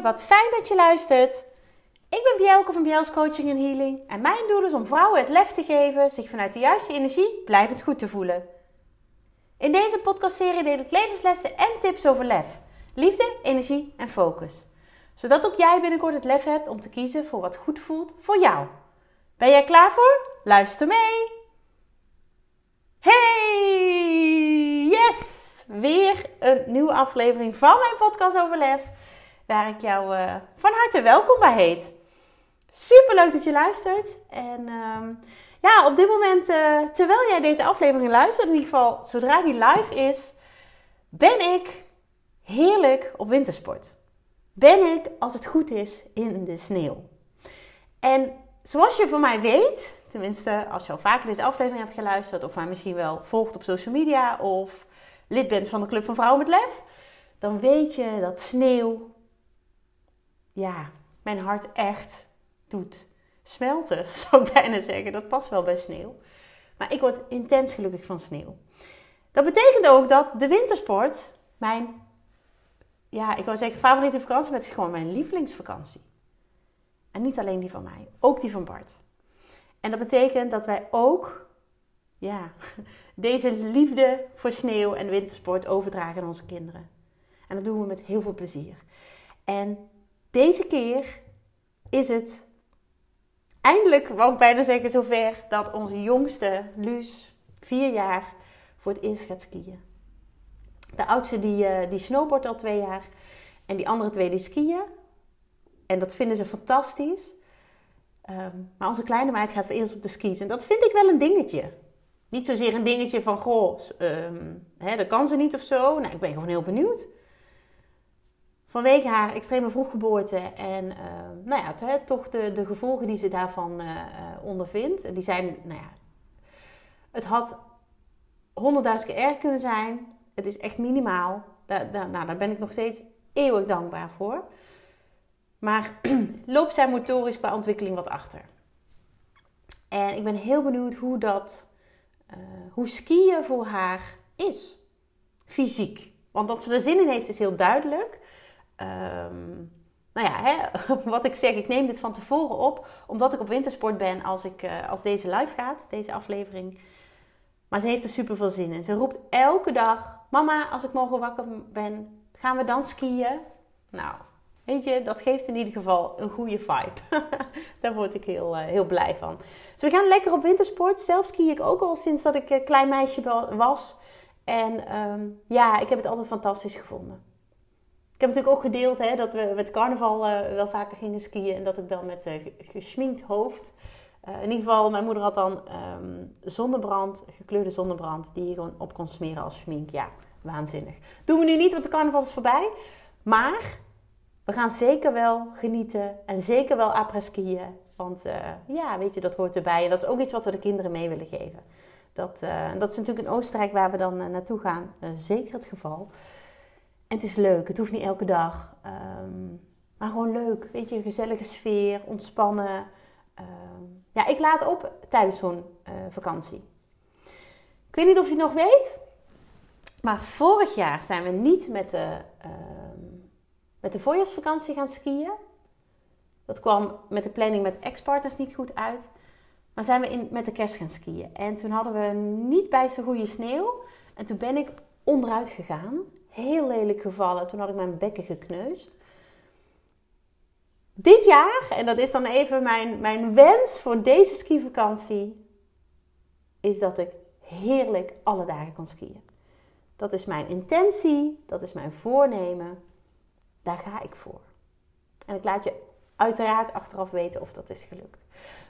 Wat fijn dat je luistert. Ik ben Bjelke van Bjels Coaching en Healing en mijn doel is om vrouwen het lef te geven zich vanuit de juiste energie blijvend goed te voelen. In deze podcastserie deel ik levenslessen en tips over lef, liefde, energie en focus. Zodat ook jij binnenkort het lef hebt om te kiezen voor wat goed voelt voor jou. Ben jij klaar voor? Luister mee! Hey! Yes! Weer een nieuwe aflevering van mijn podcast over lef waar ik jou uh, van harte welkom bij heet. Super leuk dat je luistert. En uh, ja, op dit moment, uh, terwijl jij deze aflevering luistert, in ieder geval zodra die live is, ben ik heerlijk op wintersport. Ben ik, als het goed is, in de sneeuw. En zoals je van mij weet, tenminste als je al vaker deze aflevering hebt geluisterd, of mij misschien wel volgt op social media, of lid bent van de Club van Vrouwen met Lef, dan weet je dat sneeuw ja, mijn hart echt doet smelten, zou ik bijna zeggen. Dat past wel bij sneeuw. Maar ik word intens gelukkig van sneeuw. Dat betekent ook dat de wintersport mijn, ja, ik wou zeggen favoriete vakantie, maar het is gewoon mijn lievelingsvakantie. En niet alleen die van mij, ook die van Bart. En dat betekent dat wij ook, ja, deze liefde voor sneeuw en wintersport overdragen aan onze kinderen. En dat doen we met heel veel plezier. En deze keer is het eindelijk, wou ik bijna zeggen, zover dat onze jongste, Luus, vier jaar, voor het eerst gaat skiën. De oudste die, uh, die snowboardt al twee jaar en die andere twee die skiën. En dat vinden ze fantastisch. Um, maar onze kleine meid gaat voor eerst op de skis. En dat vind ik wel een dingetje. Niet zozeer een dingetje van, goh, um, hè, dat kan ze niet of zo. Nou, ik ben gewoon heel benieuwd vanwege haar extreme vroeggeboorte en uh, nou ja, toch de, de gevolgen die ze daarvan uh, ondervindt. Die zijn, nou ja, het had honderdduizend keer erg kunnen zijn. Het is echt minimaal. Daar, daar, nou, daar ben ik nog steeds eeuwig dankbaar voor. Maar loopt zij motorisch qua ontwikkeling wat achter. En ik ben heel benieuwd hoe dat, hoe skiën voor haar is. Fysiek. Want dat ze er zin in heeft is heel duidelijk. Um, nou ja, hè, wat ik zeg, ik neem dit van tevoren op, omdat ik op wintersport ben als, ik, uh, als deze live gaat, deze aflevering. Maar ze heeft er super veel zin in. Ze roept elke dag: Mama, als ik morgen wakker ben, gaan we dan skiën? Nou, weet je, dat geeft in ieder geval een goede vibe. Daar word ik heel, uh, heel blij van. Dus we gaan lekker op wintersport. Zelf ski ik ook al sinds dat ik een klein meisje was. En um, ja, ik heb het altijd fantastisch gevonden. Ik heb natuurlijk ook gedeeld hè, dat we met carnaval uh, wel vaker gingen skiën en dat ik dan met uh, gesminkt hoofd. Uh, in ieder geval, mijn moeder had dan um, zonnebrand, gekleurde zonnebrand, die je gewoon op kon smeren als schmink. Ja, waanzinnig. Doen we nu niet, want de carnaval is voorbij. Maar we gaan zeker wel genieten en zeker wel après skiën. Want ja, weet je, dat hoort erbij. En dat is ook iets wat we de kinderen mee willen geven. Dat, dat is natuurlijk in Oostenrijk waar we dan naartoe gaan, zeker het geval. Het is leuk, het hoeft niet elke dag. Um, maar gewoon leuk, weet je, een gezellige sfeer, ontspannen. Um, ja, ik laat op tijdens zo'n uh, vakantie. Ik weet niet of je het nog weet, maar vorig jaar zijn we niet met de, um, met de voorjaarsvakantie gaan skiën. Dat kwam met de planning met ex-partners niet goed uit. Maar zijn we in, met de kerst gaan skiën. En toen hadden we niet bijster goede sneeuw. En toen ben ik onderuit gegaan heel lelijk gevallen. Toen had ik mijn bekken gekneusd. Dit jaar, en dat is dan even mijn, mijn wens voor deze skivakantie, is dat ik heerlijk alle dagen kan skiën. Dat is mijn intentie, dat is mijn voornemen. Daar ga ik voor. En ik laat je uiteraard achteraf weten of dat is gelukt.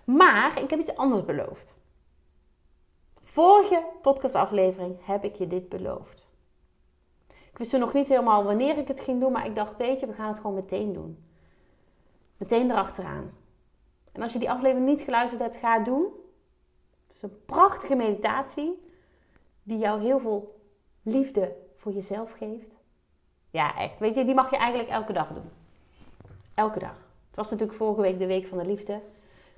Maar ik heb iets anders beloofd. Vorige podcastaflevering heb ik je dit beloofd. Ik wist nog niet helemaal wanneer ik het ging doen, maar ik dacht, weet je, we gaan het gewoon meteen doen. Meteen erachteraan. En als je die aflevering niet geluisterd hebt, ga het doen. Het is een prachtige meditatie die jou heel veel liefde voor jezelf geeft. Ja, echt. Weet je, die mag je eigenlijk elke dag doen. Elke dag. Het was natuurlijk vorige week de week van de liefde.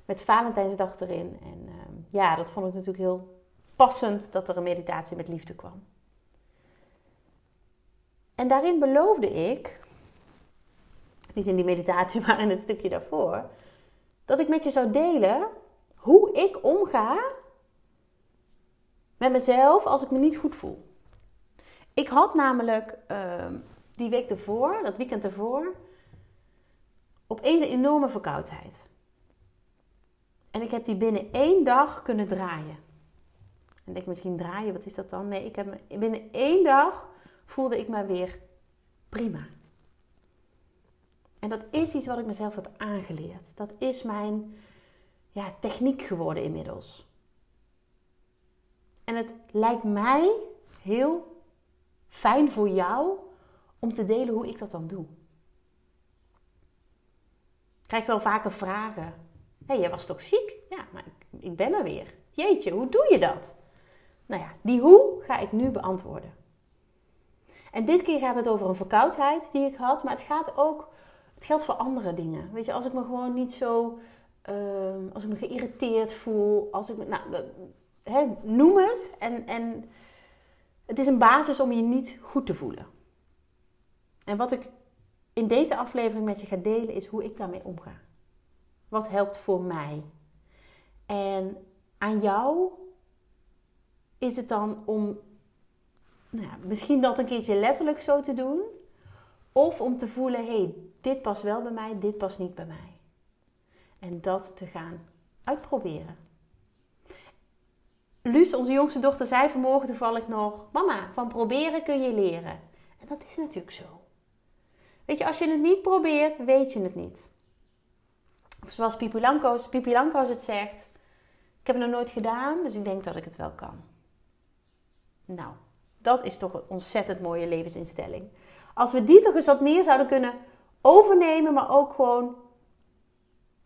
Met Valentijnsdag erin. En uh, ja, dat vond ik natuurlijk heel passend dat er een meditatie met liefde kwam. En daarin beloofde ik niet in die meditatie, maar in het stukje daarvoor, dat ik met je zou delen hoe ik omga met mezelf als ik me niet goed voel. Ik had namelijk ehm, die week ervoor, dat weekend ervoor, opeens een enorme verkoudheid. En ik heb die binnen één dag kunnen draaien. En denk misschien draaien, wat is dat dan? Nee, ik heb binnen één dag voelde ik me weer prima. En dat is iets wat ik mezelf heb aangeleerd. Dat is mijn ja, techniek geworden inmiddels. En het lijkt mij heel fijn voor jou om te delen hoe ik dat dan doe. Ik krijg wel vaker vragen. Hé, hey, jij was toch ziek? Ja, maar ik, ik ben er weer. Jeetje, hoe doe je dat? Nou ja, die hoe ga ik nu beantwoorden. En dit keer gaat het over een verkoudheid die ik had, maar het gaat ook, het geldt voor andere dingen. Weet je, als ik me gewoon niet zo, uh, als ik me geïrriteerd voel, als ik me, nou, noem het. En, en het is een basis om je niet goed te voelen. En wat ik in deze aflevering met je ga delen is hoe ik daarmee omga. Wat helpt voor mij? En aan jou is het dan om nou misschien dat een keertje letterlijk zo te doen. Of om te voelen, hé, hey, dit past wel bij mij, dit past niet bij mij. En dat te gaan uitproberen. Luus, onze jongste dochter, zei vanmorgen toevallig nog: Mama, van proberen kun je leren. En dat is natuurlijk zo. Weet je, als je het niet probeert, weet je het niet. Of zoals Pipi Lanko's, Pipi Lanko's het zegt: Ik heb het nog nooit gedaan, dus ik denk dat ik het wel kan. Nou, dat is toch een ontzettend mooie levensinstelling. Als we die toch eens wat meer zouden kunnen overnemen, maar ook gewoon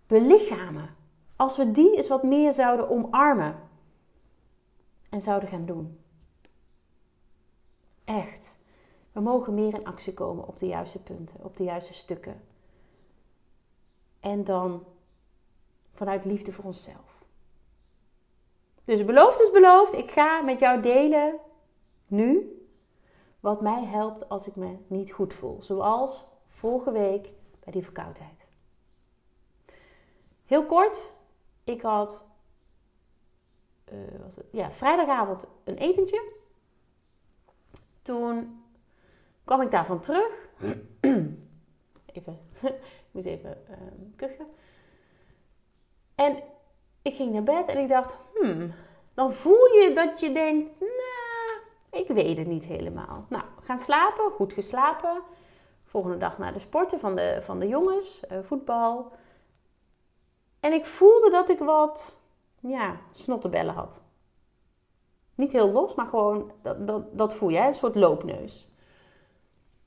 belichamen. Als we die eens wat meer zouden omarmen en zouden gaan doen. Echt. We mogen meer in actie komen op de juiste punten, op de juiste stukken. En dan vanuit liefde voor onszelf. Dus beloofd is beloofd. Ik ga met jou delen nu wat mij helpt als ik me niet goed voel. Zoals vorige week bij die verkoudheid. Heel kort, ik had was het, ja, vrijdagavond een etentje. Toen kwam ik daarvan terug. even, ik moest even uh, kuchen. En ik ging naar bed en ik dacht, hmm, dan voel je dat je denkt, ik weet het niet helemaal. Nou, gaan slapen, goed geslapen. Volgende dag naar de sporten van de, van de jongens, uh, voetbal. En ik voelde dat ik wat ja, snottebellen had. Niet heel los, maar gewoon, dat, dat, dat voel je, een soort loopneus.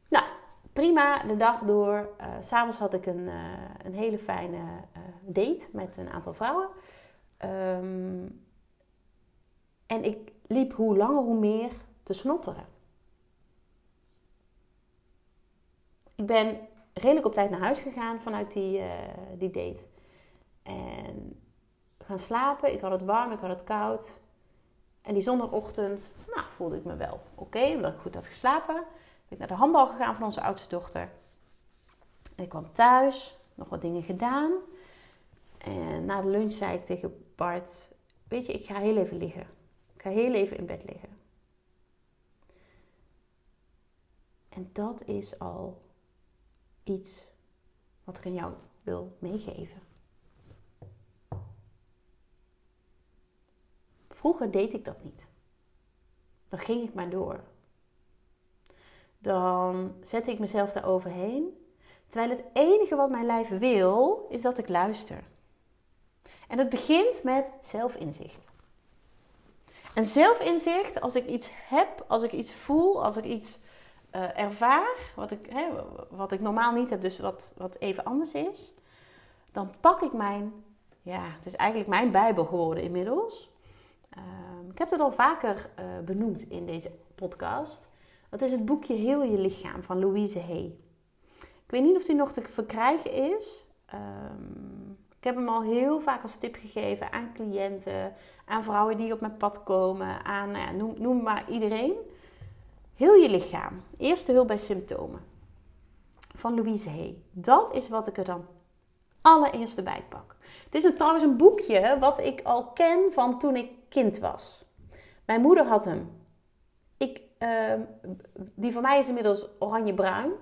Nou, prima, de dag door. Uh, S'avonds had ik een, uh, een hele fijne date met een aantal vrouwen. Um, en ik liep hoe langer hoe meer te snotteren. Ik ben redelijk op tijd naar huis gegaan vanuit die, die date. En gaan slapen. Ik had het warm, ik had het koud. En die zondagochtend nou, voelde ik me wel oké, omdat ik goed had geslapen. Ben ik naar de handbal gegaan van onze oudste dochter. En ik kwam thuis, nog wat dingen gedaan. En na de lunch zei ik tegen Bart: Weet je, ik ga heel even liggen. Ik ga heel even in bed liggen. En dat is al iets wat ik aan jou wil meegeven. Vroeger deed ik dat niet. Dan ging ik maar door. Dan zette ik mezelf daar overheen. Terwijl het enige wat mijn lijf wil, is dat ik luister. En het begint met zelfinzicht. En zelfinzicht, als ik iets heb, als ik iets voel, als ik iets uh, ervaar, wat ik, hè, wat ik normaal niet heb, dus wat, wat even anders is, dan pak ik mijn, ja, het is eigenlijk mijn Bijbel geworden inmiddels. Ehm, ik heb het al vaker uh, benoemd in deze podcast. Dat is het boekje Heel je lichaam van Louise Hay. Ik weet niet of die nog te verkrijgen is. Um, ik heb hem al heel vaak als tip gegeven aan cliënten, aan vrouwen die op mijn pad komen, aan nou ja, noem, noem maar iedereen. Heel je lichaam. Eerste hulp bij symptomen. van Louise Hay. Dat is wat ik er dan allereerst bij pak. Het is een, trouwens een boekje wat ik al ken van toen ik kind was. Mijn moeder had hem. Ik, uh, die van mij is inmiddels oranje-bruin.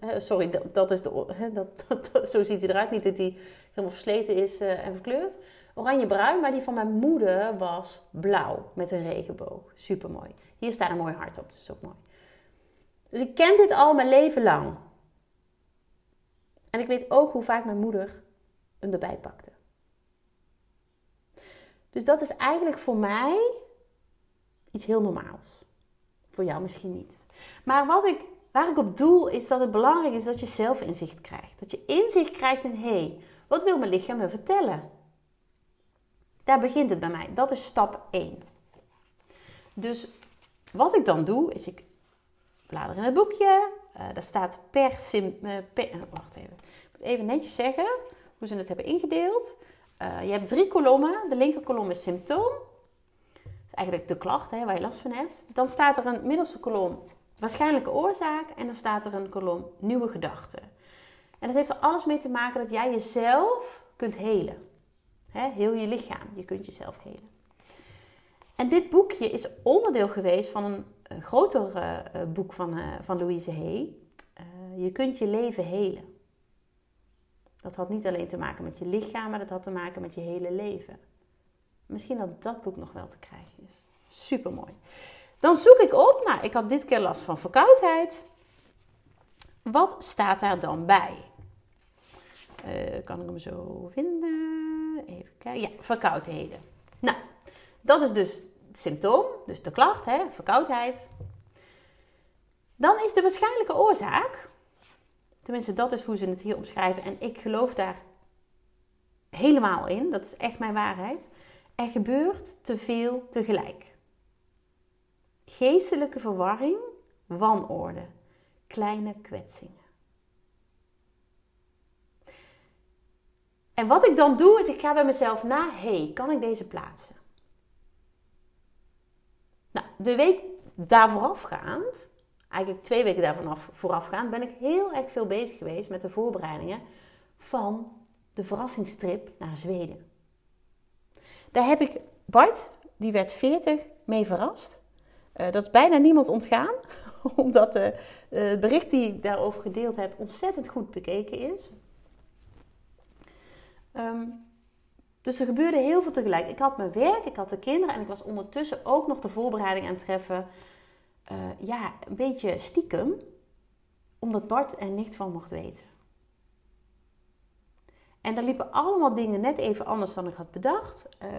Uh, sorry, dat, is de, dat, dat, zo ziet hij eruit. Niet dat hij helemaal versleten is uh, en verkleurd. Oranje-bruin, maar die van mijn moeder was blauw met een regenboog. Super mooi. Hier staat een mooi hart op, dus ook mooi. Dus ik ken dit al mijn leven lang. En ik weet ook hoe vaak mijn moeder hem erbij pakte. Dus dat is eigenlijk voor mij iets heel normaals. Voor jou misschien niet. Maar wat ik, waar ik op doel is dat het belangrijk is dat je zelf inzicht krijgt. Dat je inzicht krijgt in hé, hey, wat wil mijn lichaam me vertellen? Daar begint het bij mij. Dat is stap 1. Dus wat ik dan doe, is ik blader in het boekje. Uh, daar staat per sim. Uh, per, uh, wacht even. Ik moet even netjes zeggen hoe ze het hebben ingedeeld. je hebt drie kolommen. De linker kolom is symptoom. Dat is eigenlijk de klacht hè, waar je last van hebt. Dan staat er een middelste kolom waarschijnlijke oorzaak. En dan staat er een kolom nieuwe gedachten. En dat heeft er alles mee te maken dat jij jezelf kunt helen. Heel je lichaam. Je kunt jezelf helen. En dit boekje is onderdeel geweest van een, groter uh, boek van, uh, van Louise Hay. Je kunt je leven helen. Dat had niet alleen te maken met je lichaam, maar dat had te maken met je hele leven. Misschien dat dat boek nog wel te krijgen is. Super mooi. Dan zoek ik op, nou, ik had dit keer last van verkoudheid. Wat staat daar dan bij? kan ik hem zo vinden? Even kijken. Ja, verkoudheden. Nou, dat is dus het symptoom, dus de klacht, hè, verkoudheid. Dan is de waarschijnlijke oorzaak, tenminste dat is hoe ze het hier omschrijven en ik geloof daar helemaal in, dat is echt mijn waarheid. Er gebeurt te veel tegelijk. Geestelijke verwarring, wanorde, kleine kwetsingen. En wat ik dan doe, is ik ga bij mezelf na, hey, kan ik deze plaatsen? Nou, de week daar voorafgaand, eigenlijk twee weken daar vanaf voorafgaand, ben ik heel erg veel bezig geweest met de voorbereidingen van de verrassingstrip naar Zweden. Daar heb ik Bart, die werd 40, mee verrast. Uh, dat is bijna niemand ontgaan, omdat uh, het bericht die ik daarover gedeeld heb ontzettend goed bekeken is. Um, dus er gebeurde heel veel tegelijk. Ik had mijn werk, ik had de kinderen en ik was ondertussen ook nog de voorbereiding aan het treffen. Uh, ja, een beetje stiekem, omdat Bart er niet van mocht weten. En daar liepen allemaal dingen net even anders dan ik had bedacht. Uh,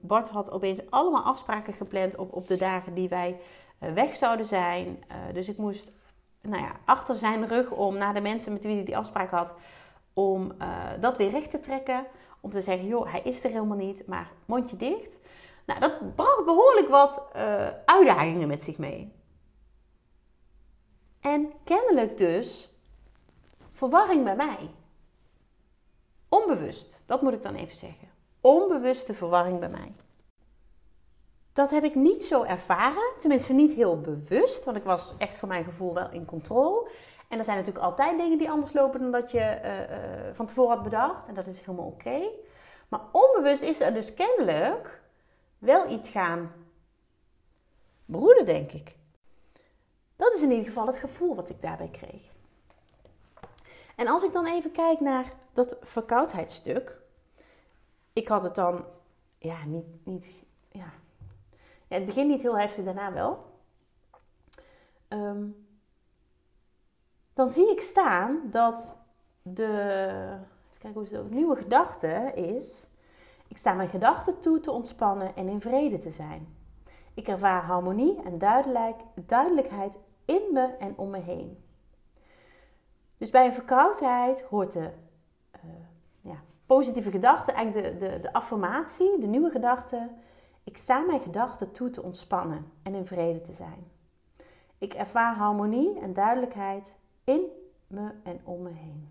Bart had opeens allemaal afspraken gepland op, op de dagen die wij uh, weg zouden zijn. Uh, dus ik moest nou ja, achter zijn rug om naar de mensen met wie hij die afspraak had, om dat weer recht te trekken om te zeggen, joh, hij is er helemaal niet, maar mondje dicht. Nou, dat bracht behoorlijk wat uh, uitdagingen met zich mee. En kennelijk dus verwarring bij mij. Onbewust, dat moet ik dan even zeggen. Onbewuste verwarring bij mij. Dat heb ik niet zo ervaren, tenminste niet heel bewust, want ik was echt voor mijn gevoel wel in controle. En er zijn natuurlijk altijd dingen die anders lopen dan dat je uh, uh, van tevoren had bedacht. En dat is helemaal oké. Maar onbewust is er dus kennelijk wel iets gaan broeden, denk ik. Dat is in ieder geval het gevoel wat ik daarbij kreeg. En als ik dan even kijk naar dat verkoudheidsstuk. Ik had het dan, ja, niet, niet ja. ja het begint niet heel heftig, daarna wel. Um, dan zie ik staan dat de, kijken hoe het nieuwe gedachte is. Ik sta mijn gedachten toe te ontspannen en in vrede te zijn. Ik ervaar harmonie en duidelijk, duidelijkheid in me en om me heen. Dus bij een verkoudheid hoort de uh, ja, positieve gedachte, eigenlijk de, de, de affirmatie, de nieuwe gedachte. Ik sta mijn gedachten toe te ontspannen en in vrede te zijn. Ik ervaar harmonie en duidelijkheid in me en om me heen.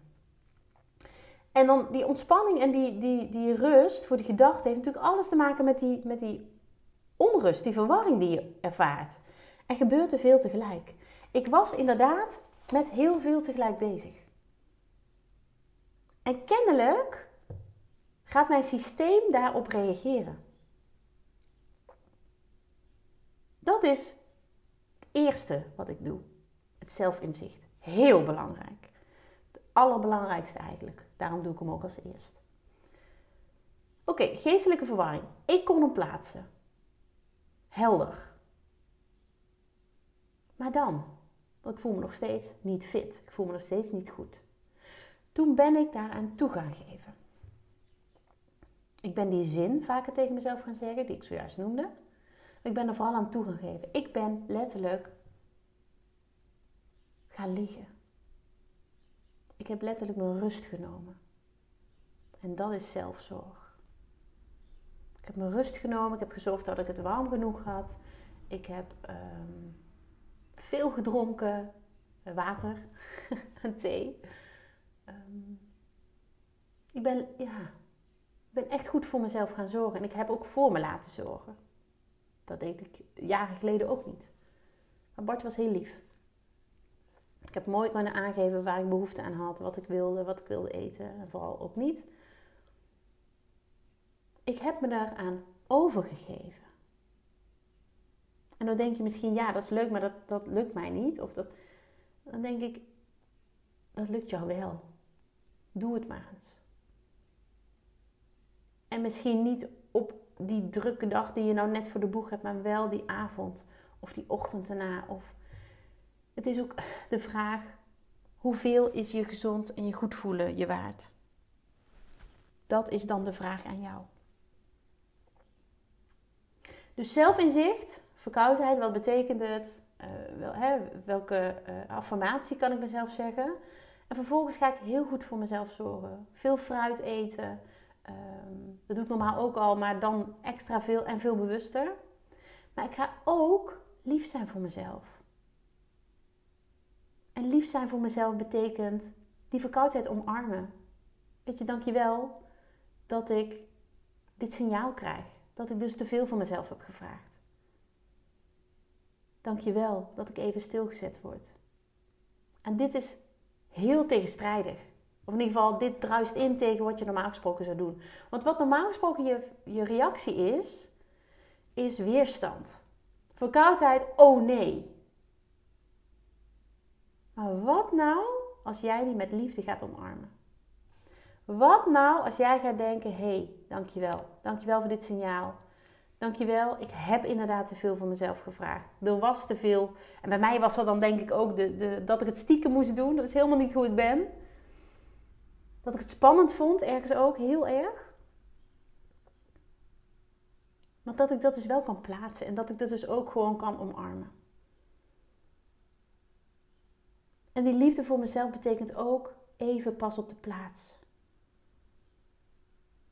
En dan die ontspanning en die, die, die rust voor die gedachte heeft natuurlijk alles te maken met die, met die onrust, die verwarring die je ervaart. Er gebeurt er veel tegelijk. Ik was inderdaad met heel veel tegelijk bezig. En kennelijk gaat mijn systeem daarop reageren. Dat is het eerste wat ik doe. Het zelfinzicht. Heel belangrijk. Het allerbelangrijkste eigenlijk. Daarom doe ik hem ook als eerst. Oké, geestelijke verwarring. Ik kon hem plaatsen. Helder. Maar dan, ik voel me nog steeds niet fit. Ik voel me nog steeds niet goed. Toen ben ik daaraan toe gaan geven. Ik ben die zin vaker tegen mezelf gaan zeggen, die ik zojuist noemde. Ik ben er vooral aan toe gaan geven. Ik ben letterlijk gaan liggen. Ik heb letterlijk mijn rust genomen. En dat is zelfzorg. Ik heb mijn rust genomen. Ik heb gezorgd dat ik het warm genoeg had. Ik heb ehm, veel gedronken. Water en thee. Ehm, ik ben, ja, ben echt goed voor mezelf gaan zorgen. En ik heb ook voor me laten zorgen. Dat deed ik jaren geleden ook niet. Maar Bart was heel lief. Ik heb mooi kunnen aangeven waar ik behoefte aan had, wat ik wilde, wat ik wilde eten en vooral ook niet. Ik heb me daaraan overgegeven. En dan denk je misschien, ja, dat is leuk, maar dat, dat lukt mij niet. Of dat, dan denk ik, dat lukt jou wel. Doe het maar eens. En misschien niet op die drukke dag die je nou net voor de boeg hebt, maar wel die avond of die ochtend erna. Of... Het is ook de vraag, hoeveel is je gezond en je goed voelen je waard? Dat is dan de vraag aan jou. Dus zelfinzicht, verkoudheid, wat betekent het? Uh, wel, hè, welke uh, affirmatie kan ik mezelf zeggen? En vervolgens ga ik heel goed voor mezelf zorgen. Veel fruit eten. Um, dat doe ik normaal ook al, maar dan extra veel en veel bewuster. Maar ik ga ook lief zijn voor mezelf. En lief zijn voor mezelf betekent die verkoudheid omarmen. Weet je, dankjewel dat ik dit signaal krijg. Dat ik dus te veel van mezelf heb gevraagd. Dankjewel dat ik even stilgezet word. En dit is heel tegenstrijdig. Of in ieder geval, dit druist in tegen wat je normaal gesproken zou doen. Want wat normaal gesproken je, je reactie is, is weerstand. Verkoudheid, oh nee. Maar wat nou als jij die met liefde gaat omarmen? Wat nou als jij gaat denken, hé, hey, dankjewel. Dankjewel voor dit signaal. Dankjewel, ik heb inderdaad te veel van mezelf gevraagd. Er was te veel. En bij mij was dat dan denk ik ook de, de, dat ik het stiekem moest doen. Dat is helemaal niet hoe ik ben. Dat ik het spannend vond, ergens ook, heel erg. Maar dat ik dat dus wel kan plaatsen en dat ik dat dus ook gewoon kan omarmen. En die liefde voor mezelf betekent ook even pas op de plaats.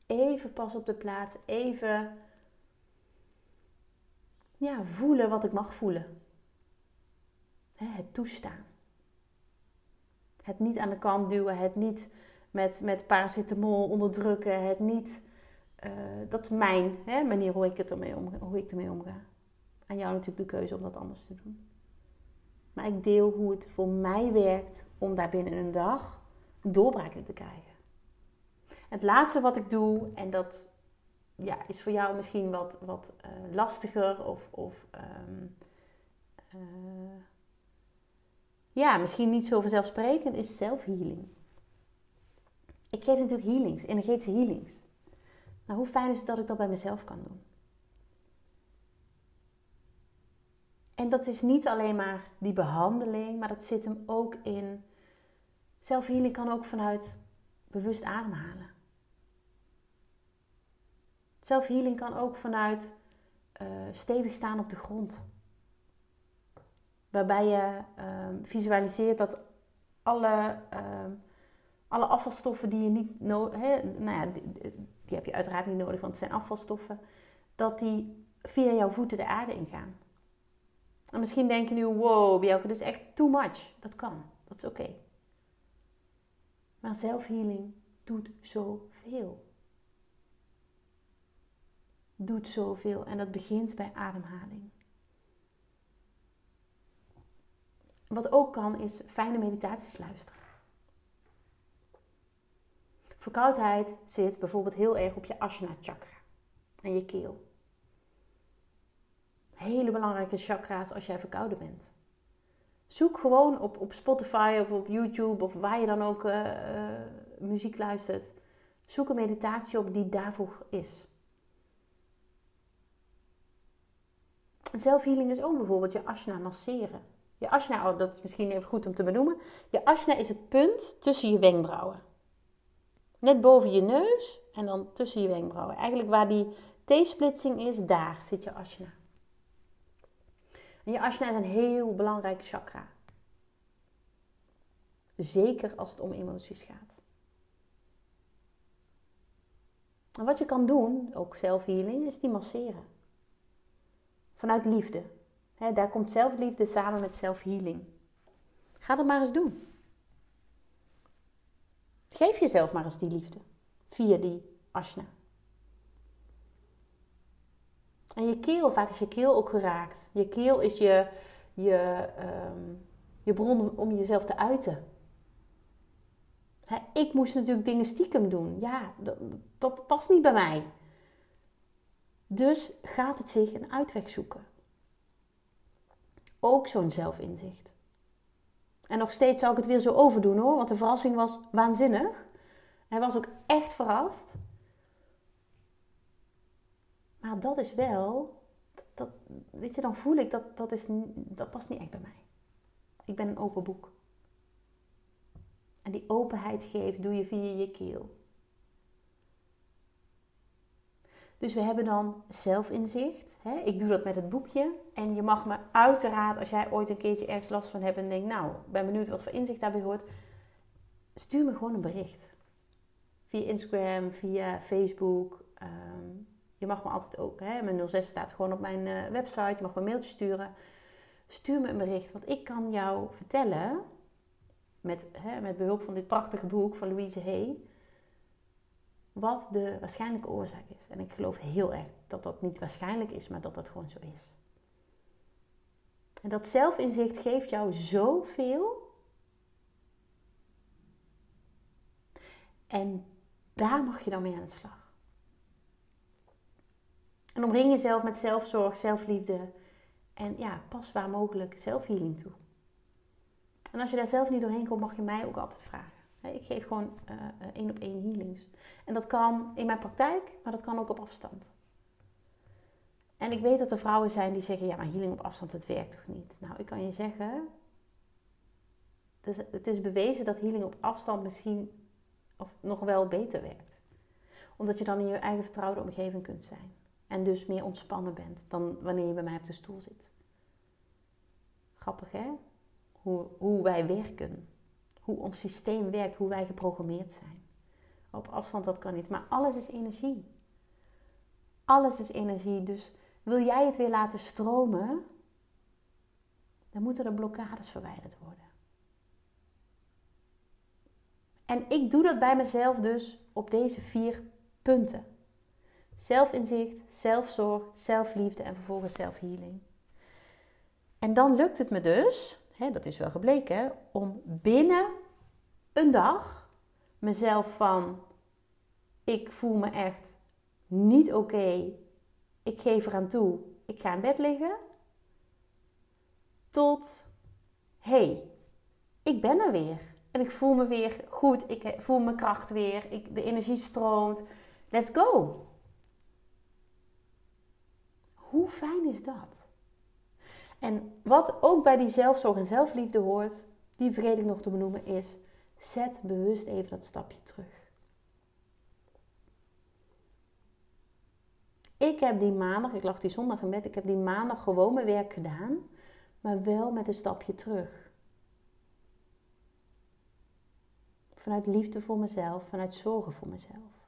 Even pas op de plaats, even ja, voelen wat ik mag voelen. Het toestaan. Het niet aan de kant duwen, het niet met, met paracetamol onderdrukken, het niet. Uh, dat is mijn hè, manier hoe ik, het ermee omga, hoe ik ermee omga. Aan jou natuurlijk de keuze om dat anders te doen. Maar ik deel hoe het voor mij werkt om daar binnen een dag een doorbraak in te krijgen. Het laatste wat ik doe, en dat ja, is voor jou misschien wat, wat uh, lastiger of, of um, uh, ja, misschien niet zo vanzelfsprekend, is zelfhealing. Ik geef natuurlijk healings, energetische healings. Nou, hoe fijn is het dat ik dat bij mezelf kan doen? En dat is niet alleen maar die behandeling, maar dat zit hem ook in. Zelfhealing kan ook vanuit bewust ademhalen. Zelfhealing kan ook vanuit uh, stevig staan op de grond. Waarbij je um, visualiseert dat alle um, alle afvalstoffen die je niet nodig hebt, nou ja, die, heb je uiteraard niet nodig, want het zijn afvalstoffen, dat die via jouw voeten de aarde ingaan. En misschien denk je nu, wow, Bjelke, dat is echt too much. Dat kan, dat is oké. Maar zelfhealing doet zoveel. Doet zoveel en dat begint bij ademhaling. wat ook kan, is fijne meditaties luisteren. Verkoudheid zit bijvoorbeeld heel erg op je Ashna chakra en je keel. Hele belangrijke chakra's als jij verkouden bent. Zoek gewoon op, op Spotify of op YouTube of waar je dan ook uh, uh, muziek luistert. Zoek een meditatie op die daarvoor is. Zelfhealing is ook bijvoorbeeld je ashna masseren. Je ashna, oh, dat is misschien even goed om te benoemen. Je ashna is het punt tussen je wenkbrauwen. Net boven je neus en dan tussen je wenkbrauwen. Eigenlijk waar die T-splitsing is, daar zit je ashna. En je ashna is een heel belangrijke chakra. Zeker als het om emoties gaat. En wat je kan doen, ook zelfhealing, is die masseren. Vanuit liefde. daar komt zelfliefde samen met zelfhealing. Ga dat maar eens doen. Geef jezelf maar eens die liefde. Via die ashna. En je keel, vaak is je keel ook geraakt. Je keel is je, je, um, je bron om jezelf te uiten. ik moest natuurlijk dingen stiekem doen. Ja, dat, dat past niet bij mij. Dus gaat het zich een uitweg zoeken. Ook zo'n zelfinzicht. En nog steeds zou ik het weer zo overdoen hoor, want de verrassing was waanzinnig. Hij was ook echt verrast. Maar dat is wel, dat, weet je, dan voel ik dat dat, is, dat past niet echt bij mij. Ik ben een open boek. En die openheid geeft doe je via je keel. Dus we hebben dan zelfinzicht. Hè? Ik doe dat met het boekje. En je mag me uiteraard, als jij ooit een keertje ergens last van hebt en denkt, nou, ben benieuwd wat voor inzicht daarbij hoort, stuur me gewoon een bericht. Via Instagram, via Facebook. Ehm, je mag me altijd ook, hè, mijn 06 staat gewoon op mijn uh, website. Je mag me een mailtje sturen. Stuur me een bericht, want ik kan jou vertellen, met, hè, met behulp van dit prachtige boek van Louise Hay, wat de waarschijnlijke oorzaak is. En ik geloof heel erg dat dat niet waarschijnlijk is, maar dat dat gewoon zo is. En dat zelfinzicht geeft jou zoveel. En daar mag je dan mee aan de slag. En omring jezelf met zelfzorg, zelfliefde en ja, pas waar mogelijk zelfhealing toe. En als je daar zelf niet doorheen komt, mag je mij ook altijd vragen. Ik geef gewoon uh, één op één healings. En dat kan in mijn praktijk, maar dat kan ook op afstand. En ik weet dat er vrouwen zijn die zeggen: ja, maar healing op afstand, het werkt toch niet? Nou, ik kan je zeggen: het is bewezen dat healing op afstand misschien of nog wel beter werkt. Omdat je dan in je eigen vertrouwde omgeving kunt zijn. En dus meer ontspannen bent dan wanneer je bij mij op de stoel zit. Grappig hè? Hoe, hoe wij werken hoe ons systeem werkt, hoe wij geprogrammeerd zijn. Op afstand dat kan niet, maar alles is energie. Alles is energie, dus wil jij het weer laten stromen, dan moeten er blokkades verwijderd worden. En ik doe dat bij mezelf dus op deze vier punten. Zelfinzicht, zelfzorg, zelfliefde en vervolgens zelfhealing. En dan lukt het me dus hè, dat is wel gebleken, om binnen een dag mezelf van ik voel me echt niet oké, ik geef eraan toe, ik ga in bed liggen, tot hey, ik ben er weer. En ik voel me weer goed, ik voel mijn kracht weer, ik, de energie stroomt. Let's go! Hoe fijn is dat? En wat ook bij die zelfzorg en zelfliefde hoort, die vergeet ik nog te benoemen, is zet bewust even dat stapje terug. Ik heb die maandag, ik lag die zondag in bed, ik heb die maandag gewoon mijn werk gedaan, maar wel met een stapje terug. Vanuit liefde voor mezelf, vanuit zorgen voor mezelf.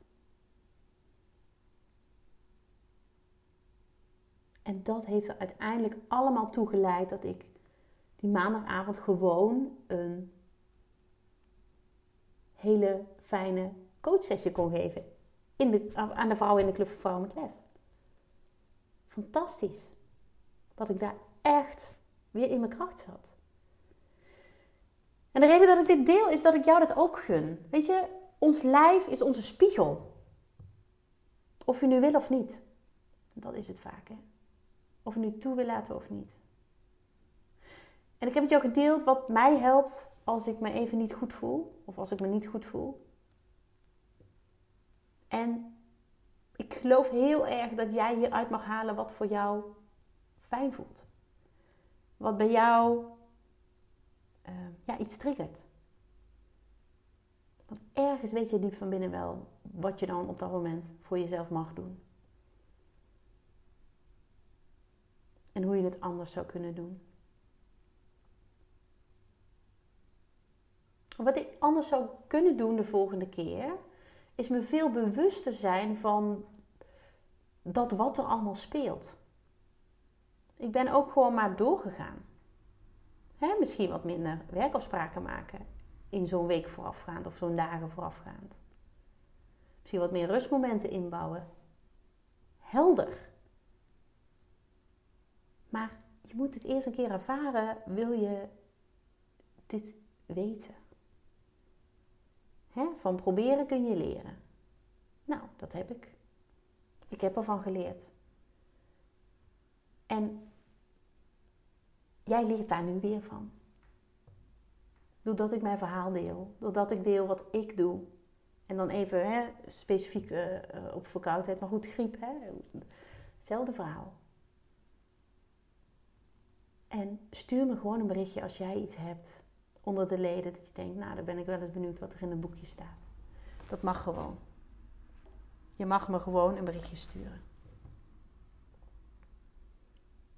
En dat heeft er uiteindelijk allemaal toe geleid dat ik die maandagavond gewoon een hele fijne coachsessie kon geven. In de, aan de vrouwen in de Club van Vrouwen met Lef. Fantastisch. Dat ik daar echt weer in mijn kracht zat. En de reden dat ik dit deel is dat ik jou dat ook gun. Weet je, ons lijf is onze spiegel. Of je nu wil of niet. Dat is het vaak, hè? Of je nu toe wil laten of niet. En ik heb het jou gedeeld wat mij helpt als ik me even niet goed voel. Of als ik me niet goed voel. En ik geloof heel erg dat jij hieruit mag halen wat voor jou fijn voelt. Wat bij jou uh, ja, iets triggert. Want ergens weet je diep van binnen wel wat je dan op dat moment voor jezelf mag doen. En hoe je het anders zou kunnen doen. Wat ik anders zou kunnen doen de volgende keer, is me veel bewuster zijn van dat wat er allemaal speelt. Ik ben ook gewoon maar doorgegaan. misschien wat minder werkafspraken maken in zo'n week voorafgaand of zo'n dagen voorafgaand. Misschien wat meer rustmomenten inbouwen. Helder. Maar je moet het eerst een keer ervaren, wil je dit weten. van proberen kun je leren. Nou, dat heb ik. Ik heb ervan geleerd. En jij leert daar nu weer van. Doordat ik mijn verhaal deel. Doordat ik deel wat ik doe. En dan even hè, specifiek uh, op verkoudheid, maar goed, griep. Hè? Hetzelfde verhaal. En stuur me gewoon een berichtje als jij iets hebt onder de leden. Dat je denkt, nou, dan ben ik wel eens benieuwd wat er in een boekje staat. Dat mag gewoon. Je mag me gewoon een berichtje sturen.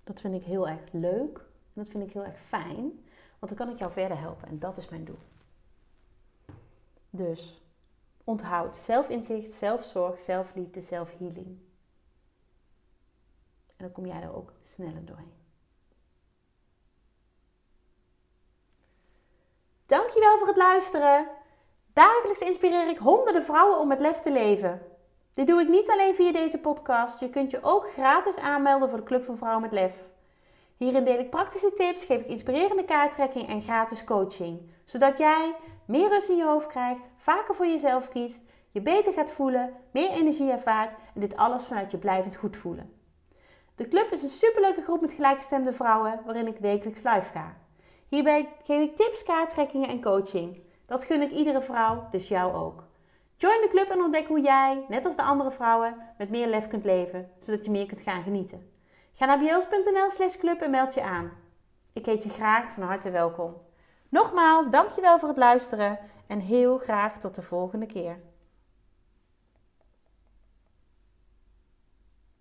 Dat vind ik heel erg leuk. En dat vind ik heel erg fijn. Want dan kan ik jou verder helpen. En dat is mijn doel. Dus onthoud zelfinzicht, zelfzorg, zelfliefde, zelfhealing. En dan kom jij er ook sneller doorheen. Dankjewel voor het luisteren. Dagelijks inspireer ik honderden vrouwen om met lef te leven. Dit doe ik niet alleen via deze podcast. Je kunt je ook gratis aanmelden voor de Club van Vrouwen met Lef. Hierin deel ik praktische tips, geef ik inspirerende kaarttrekking en gratis coaching. Zodat jij meer rust in je hoofd krijgt, vaker voor jezelf kiest, je beter gaat voelen, meer energie ervaart en dit alles vanuit je blijvend goed voelen. De club is een superleuke groep met gelijkgestemde vrouwen waarin ik wekelijks live ga. Hierbij geef ik tips, kaarttrekkingen en coaching. Dat gun ik iedere vrouw, dus jou ook. Join de club en ontdek hoe jij, net als de andere vrouwen, met meer lef kunt leven, zodat je meer kunt gaan genieten. Ga naar bios.nl slash club en meld je aan. Ik heet je graag van harte welkom. Nogmaals, dankjewel voor het luisteren en heel graag tot de volgende keer.